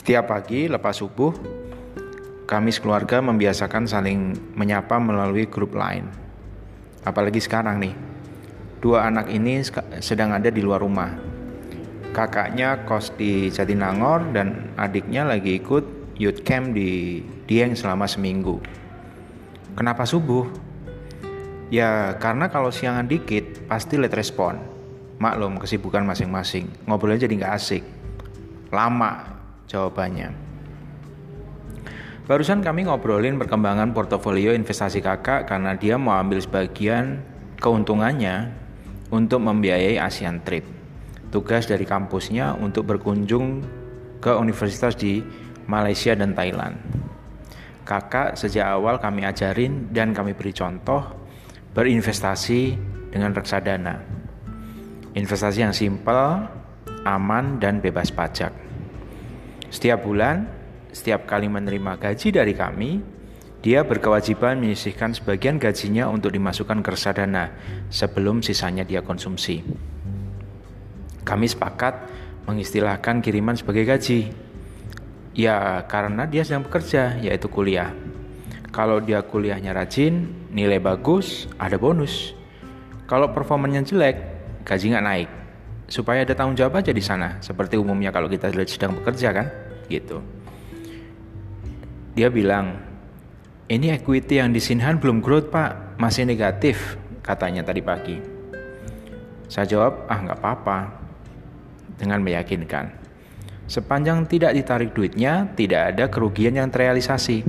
Setiap pagi lepas subuh, kami sekeluarga membiasakan saling menyapa melalui grup lain. Apalagi sekarang nih, dua anak ini sedang ada di luar rumah. Kakaknya kos di Jatinangor dan adiknya lagi ikut youth camp di Dieng selama seminggu. Kenapa subuh? Ya karena kalau siangan dikit pasti late respon. Maklum kesibukan masing-masing, ngobrolnya jadi nggak asik. Lama jawabannya. Barusan kami ngobrolin perkembangan portofolio investasi kakak karena dia mau ambil sebagian keuntungannya untuk membiayai ASEAN Trip. Tugas dari kampusnya untuk berkunjung ke universitas di Malaysia dan Thailand. Kakak sejak awal kami ajarin dan kami beri contoh berinvestasi dengan reksadana. Investasi yang simpel, aman, dan bebas pajak. Setiap bulan, setiap kali menerima gaji dari kami, dia berkewajiban menyisihkan sebagian gajinya untuk dimasukkan ke reksadana sebelum sisanya dia konsumsi. Kami sepakat mengistilahkan kiriman sebagai gaji. Ya, karena dia sedang bekerja, yaitu kuliah. Kalau dia kuliahnya rajin, nilai bagus, ada bonus. Kalau performanya jelek, gaji nggak naik supaya ada tanggung jawab aja di sana. Seperti umumnya kalau kita sedang bekerja kan gitu. Dia bilang ini equity yang di Sinhan belum growth pak. Masih negatif katanya tadi pagi. Saya jawab ah nggak apa-apa. Dengan meyakinkan sepanjang tidak ditarik duitnya tidak ada kerugian yang terrealisasi.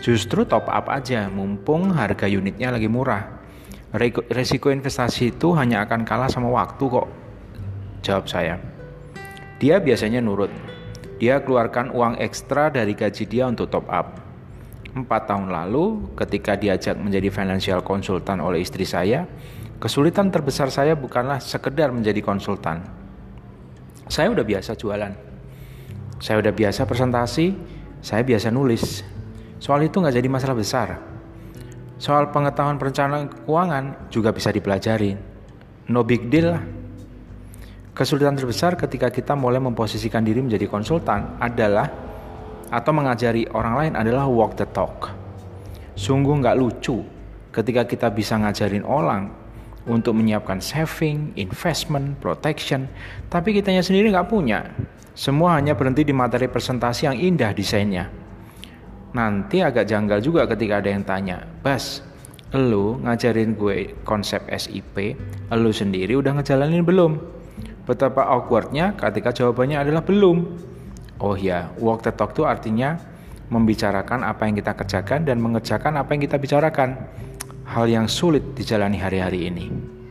Justru top up aja mumpung harga unitnya lagi murah. Resiko investasi itu hanya akan kalah sama waktu kok Jawab saya. Dia biasanya nurut. Dia keluarkan uang ekstra dari gaji dia untuk top up. Empat tahun lalu, ketika diajak menjadi financial konsultan oleh istri saya, kesulitan terbesar saya bukanlah sekedar menjadi konsultan. Saya udah biasa jualan. Saya udah biasa presentasi, saya biasa nulis. Soal itu nggak jadi masalah besar. Soal pengetahuan perencanaan keuangan juga bisa dipelajari. No big deal lah. Kesulitan terbesar ketika kita mulai memposisikan diri menjadi konsultan adalah atau mengajari orang lain adalah walk the talk. Sungguh nggak lucu ketika kita bisa ngajarin orang untuk menyiapkan saving, investment, protection, tapi kitanya sendiri nggak punya. Semua hanya berhenti di materi presentasi yang indah desainnya. Nanti agak janggal juga ketika ada yang tanya, Bas, lu ngajarin gue konsep SIP, lu sendiri udah ngejalanin belum? Betapa awkwardnya ketika jawabannya adalah belum. Oh ya, walk the talk itu artinya membicarakan apa yang kita kerjakan dan mengerjakan apa yang kita bicarakan. Hal yang sulit dijalani hari-hari ini.